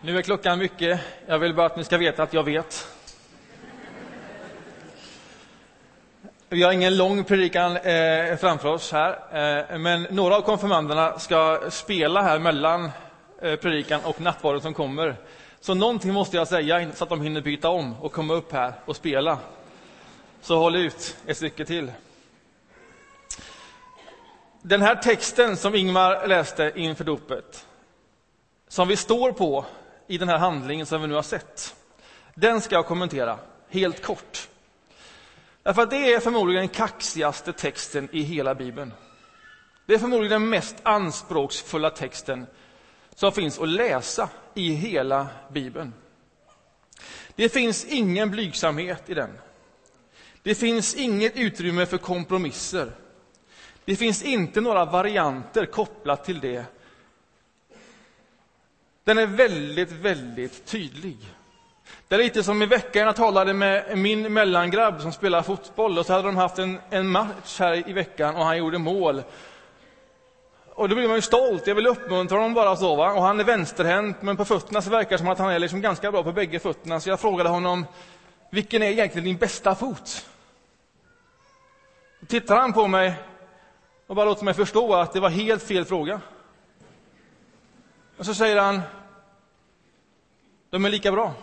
Nu är klockan mycket. Jag vill bara att ni ska veta att jag vet. Vi har ingen lång predikan eh, framför oss här, eh, men några av konfirmanderna ska spela här mellan eh, predikan och nattvarden som kommer. Så någonting måste jag säga så att de hinner byta om och komma upp här och spela. Så håll ut ett stycke till. Den här texten som Ingmar läste inför dopet, som vi står på i den här handlingen som vi nu har sett, den ska jag kommentera helt kort. Därför att det är förmodligen den kaxigaste texten i hela Bibeln. Det är förmodligen den mest anspråksfulla texten som finns att läsa i hela Bibeln. Det finns ingen blygsamhet i den. Det finns inget utrymme för kompromisser. Det finns inte några varianter kopplat till det. Den är väldigt, väldigt tydlig. Det är lite som i veckan jag talade med min mellangrabb som spelar fotboll och så hade de haft en, en match här i veckan och han gjorde mål. Och då blir man ju stolt. Jag vill uppmuntra honom bara så. Va? Och han är vänsterhänt, men på fötterna så verkar det som att han är liksom ganska bra på bägge fötterna. Så jag frågade honom, vilken är egentligen din bästa fot? Då tittar han på mig och bara låter mig förstå att det var helt fel fråga. Och så säger han, de är lika bra.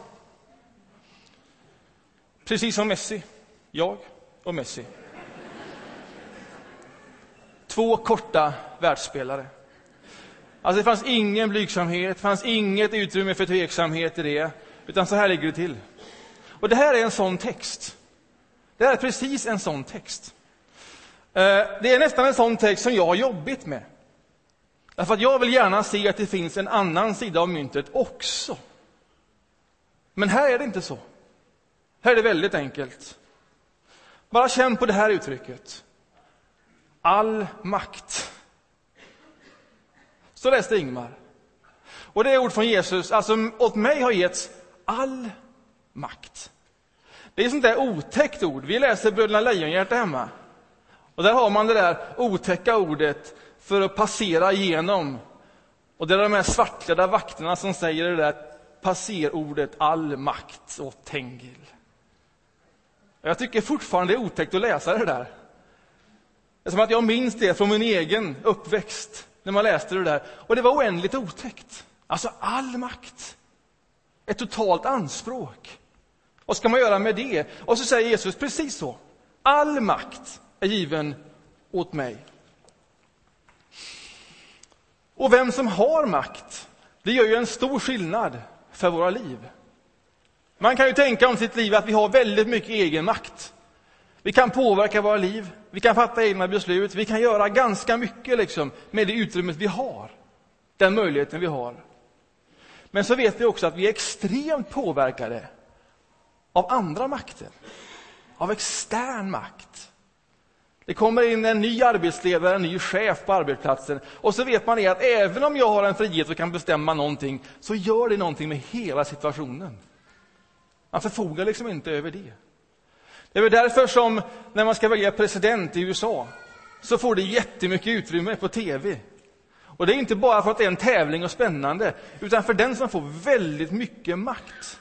Precis som Messi. Jag och Messi. Två korta världsspelare. Alltså det fanns ingen blygsamhet, fanns inget utrymme för tveksamhet i det. Utan så här ligger det till. Och det här är en sån text. Det här är precis en sån text. Eh, det är nästan en sån text som jag har jobbigt med. Därför att jag vill gärna se att det finns en annan sida av myntet också. Men här är det inte så. Här är det väldigt enkelt. Bara känn på det här uttrycket. All makt. Så läste Ingmar. Och det är ord från Jesus, alltså åt mig har getts all makt. Det är sånt där otäckt ord. Vi läser Bröderna Lejonhjärta hemma. Och där har man det där otäcka ordet för att passera igenom. Och det är de här svartklädda vakterna som säger det där passerordet all makt åt Tengil. Jag tycker fortfarande det är otäckt att läsa det där. Det är som att jag minns det från min egen uppväxt, när man läste det där. Och det var oändligt otäckt. Alltså all makt. Ett totalt anspråk. Vad ska man göra med det? Och så säger Jesus precis så. All makt är given åt mig. Och vem som har makt, det gör ju en stor skillnad för våra liv. Man kan ju tänka om sitt liv att vi har väldigt mycket egen makt. Vi kan påverka våra liv, vi kan fatta egna beslut, vi kan göra ganska mycket liksom, med det utrymmet vi har. Den möjligheten vi har. Men så vet vi också att vi är extremt påverkade av andra makter. Av extern makt. Det kommer in en ny arbetsledare, en ny chef på arbetsplatsen. Och så vet man att även om jag har en frihet och kan bestämma någonting, så gör det någonting med hela situationen. Man förfogar liksom inte över det. Det är väl därför som när man ska välja president i USA, så får det jättemycket utrymme på tv. Och det är inte bara för att det är en tävling och spännande, utan för den som får väldigt mycket makt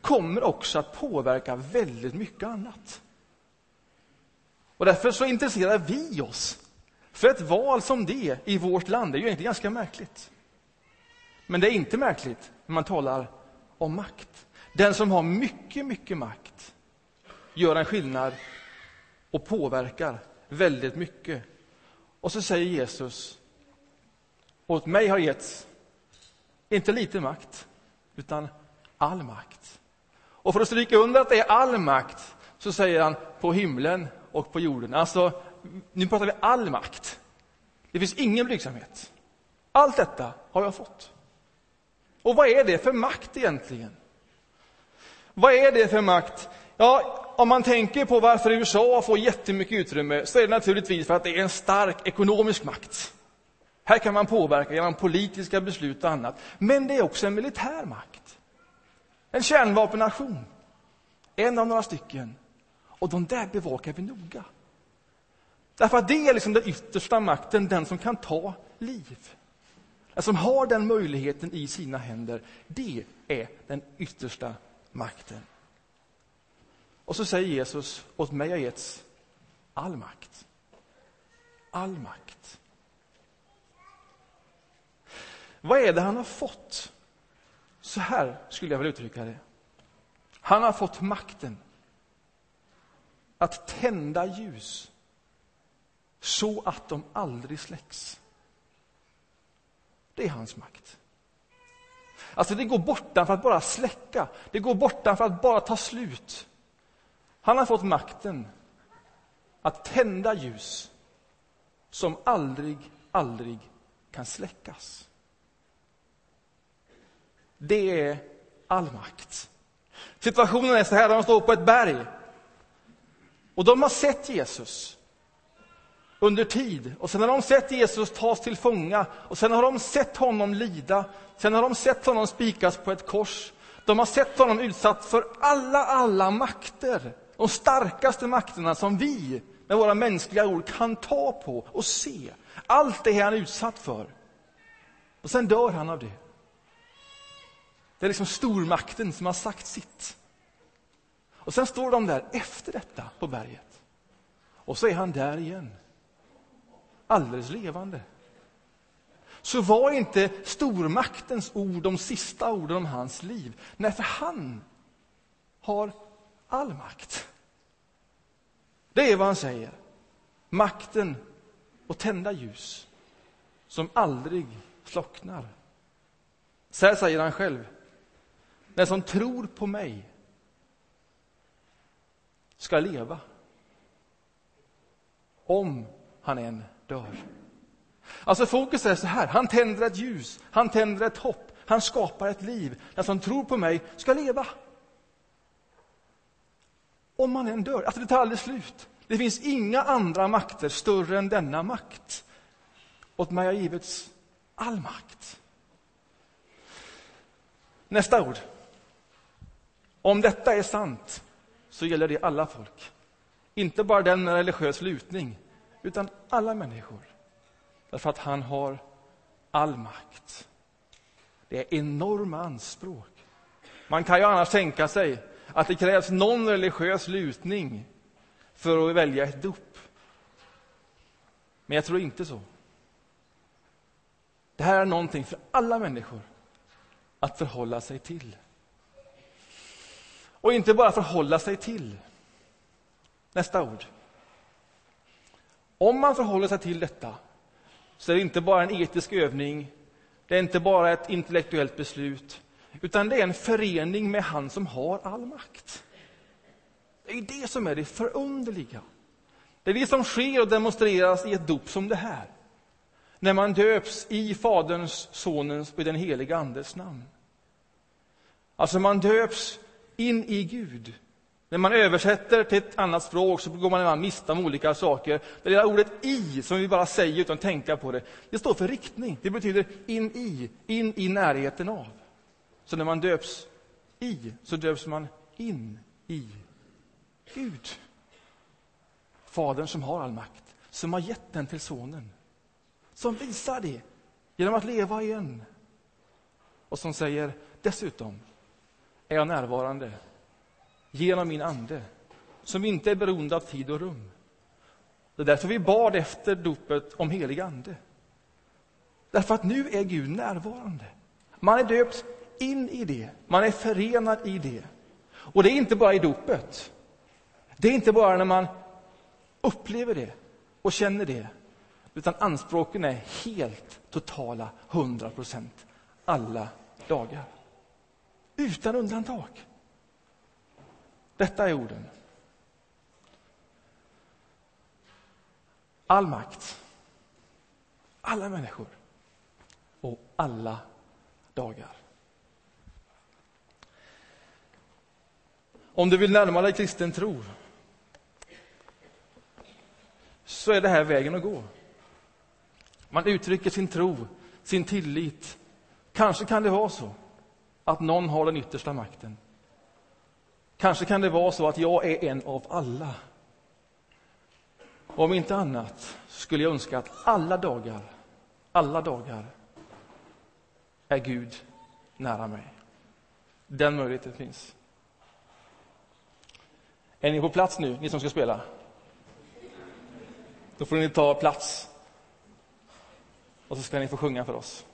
kommer också att påverka väldigt mycket annat. Och därför så intresserar vi oss för ett val som det i vårt land. Det är ju egentligen ganska märkligt. Men det är inte märkligt när man talar om makt. Den som har mycket, mycket makt gör en skillnad och påverkar väldigt mycket. Och så säger Jesus, åt mig har getts inte lite makt, utan all makt. Och för att stryka under att det är all makt så säger han på himlen och på jorden. Alltså, nu pratar vi all makt. Det finns ingen blygsamhet. Allt detta har jag fått. Och vad är det för makt egentligen? Vad är det för makt? Ja, om man tänker på varför USA får jättemycket utrymme så är det naturligtvis för att det är en stark ekonomisk makt. Här kan man påverka genom politiska beslut och annat. Men det är också en militär makt. En kärnvapennation. En av några stycken. Och de där bevakar vi noga. Därför att det är liksom den yttersta makten, den som kan ta liv. den som har den möjligheten i sina händer, det är den yttersta makten. Och så säger Jesus, åt mig har getts all makt. All makt. Vad är det han har fått? Så här skulle jag vilja uttrycka det. Han har fått makten att tända ljus så att de aldrig släcks. Det är hans makt. Alltså det går bortan för att bara släcka, det går bortan för att bara ta slut. Han har fått makten att tända ljus som aldrig, aldrig kan släckas. Det är all makt. Situationen är så här, de står på ett berg. Och de har sett Jesus under tid. Och sen har de sett Jesus tas till fånga. Och sen har de sett honom lida. Sen har de sett honom spikas på ett kors. De har sett honom utsatt för alla, alla makter. De starkaste makterna som vi med våra mänskliga ord kan ta på och se. Allt det han är utsatt för. Och sen dör han av det. Det är liksom stormakten som har sagt sitt. Och sen står de där efter detta på berget. Och så är han där igen. Alldeles levande. Så var inte stormaktens ord de sista orden om hans liv. Nej, för han har all makt. Det är vad han säger. Makten att tända ljus som aldrig slocknar. Så här säger han själv. Den som tror på mig ska leva. Om han än dör. Alltså fokus är så här, han tänder ett ljus, han tänder ett hopp, han skapar ett liv. Den som tror på mig ska leva. Om man än dör, alltså det tar aldrig slut. Det finns inga andra makter större än denna makt. Åt mig har givits all makt. Nästa ord. Om detta är sant så gäller det alla folk. Inte bara den med religiös lutning, utan alla människor. Därför att han har all makt. Det är enorma anspråk. Man kan ju annars tänka sig att det krävs någon religiös lutning för att välja ett dop. Men jag tror inte så. Det här är någonting för alla människor att förhålla sig till. Och inte bara förhålla sig till. Nästa ord. Om man förhåller sig till detta så är det inte bara en etisk övning, det är inte bara ett intellektuellt beslut, utan det är en förening med han som har all makt. Det är det som är det förunderliga. Det är det som sker och demonstreras i ett dop som det här. När man döps i Faderns, Sonens och den heliga Andes namn. Alltså man döps in i Gud. När man översätter till ett annat språk så går man miste om olika saker. Det lilla ordet i, som vi bara säger utan att tänka på det, det står för riktning. Det betyder in i, in i närheten av. Så när man döps i, så döps man in i Gud. Fadern som har all makt, som har gett den till Sonen. Som visar det genom att leva igen. Och som säger dessutom, är jag närvarande genom min ande, som inte är beroende av tid och rum. Det är därför vi bad efter dopet om helig ande. Därför att nu är Gud närvarande. Man är döpt in i det, man är förenad i det. Och det är inte bara i dopet. Det är inte bara när man upplever det och känner det, utan anspråken är helt totala, 100 procent, alla dagar. Utan undantag. Detta är orden. All makt, alla människor och alla dagar. Om du vill närma dig kristen tro så är det här vägen att gå. Man uttrycker sin tro, sin tillit. Kanske kan det vara så att någon har den yttersta makten. Kanske kan det vara så att jag är en av alla. Om inte annat skulle jag önska att alla dagar, alla dagar är Gud nära mig. Den möjligheten finns. Är ni på plats nu, ni som ska spela? Då får ni ta plats. Och så ska ni få sjunga för oss.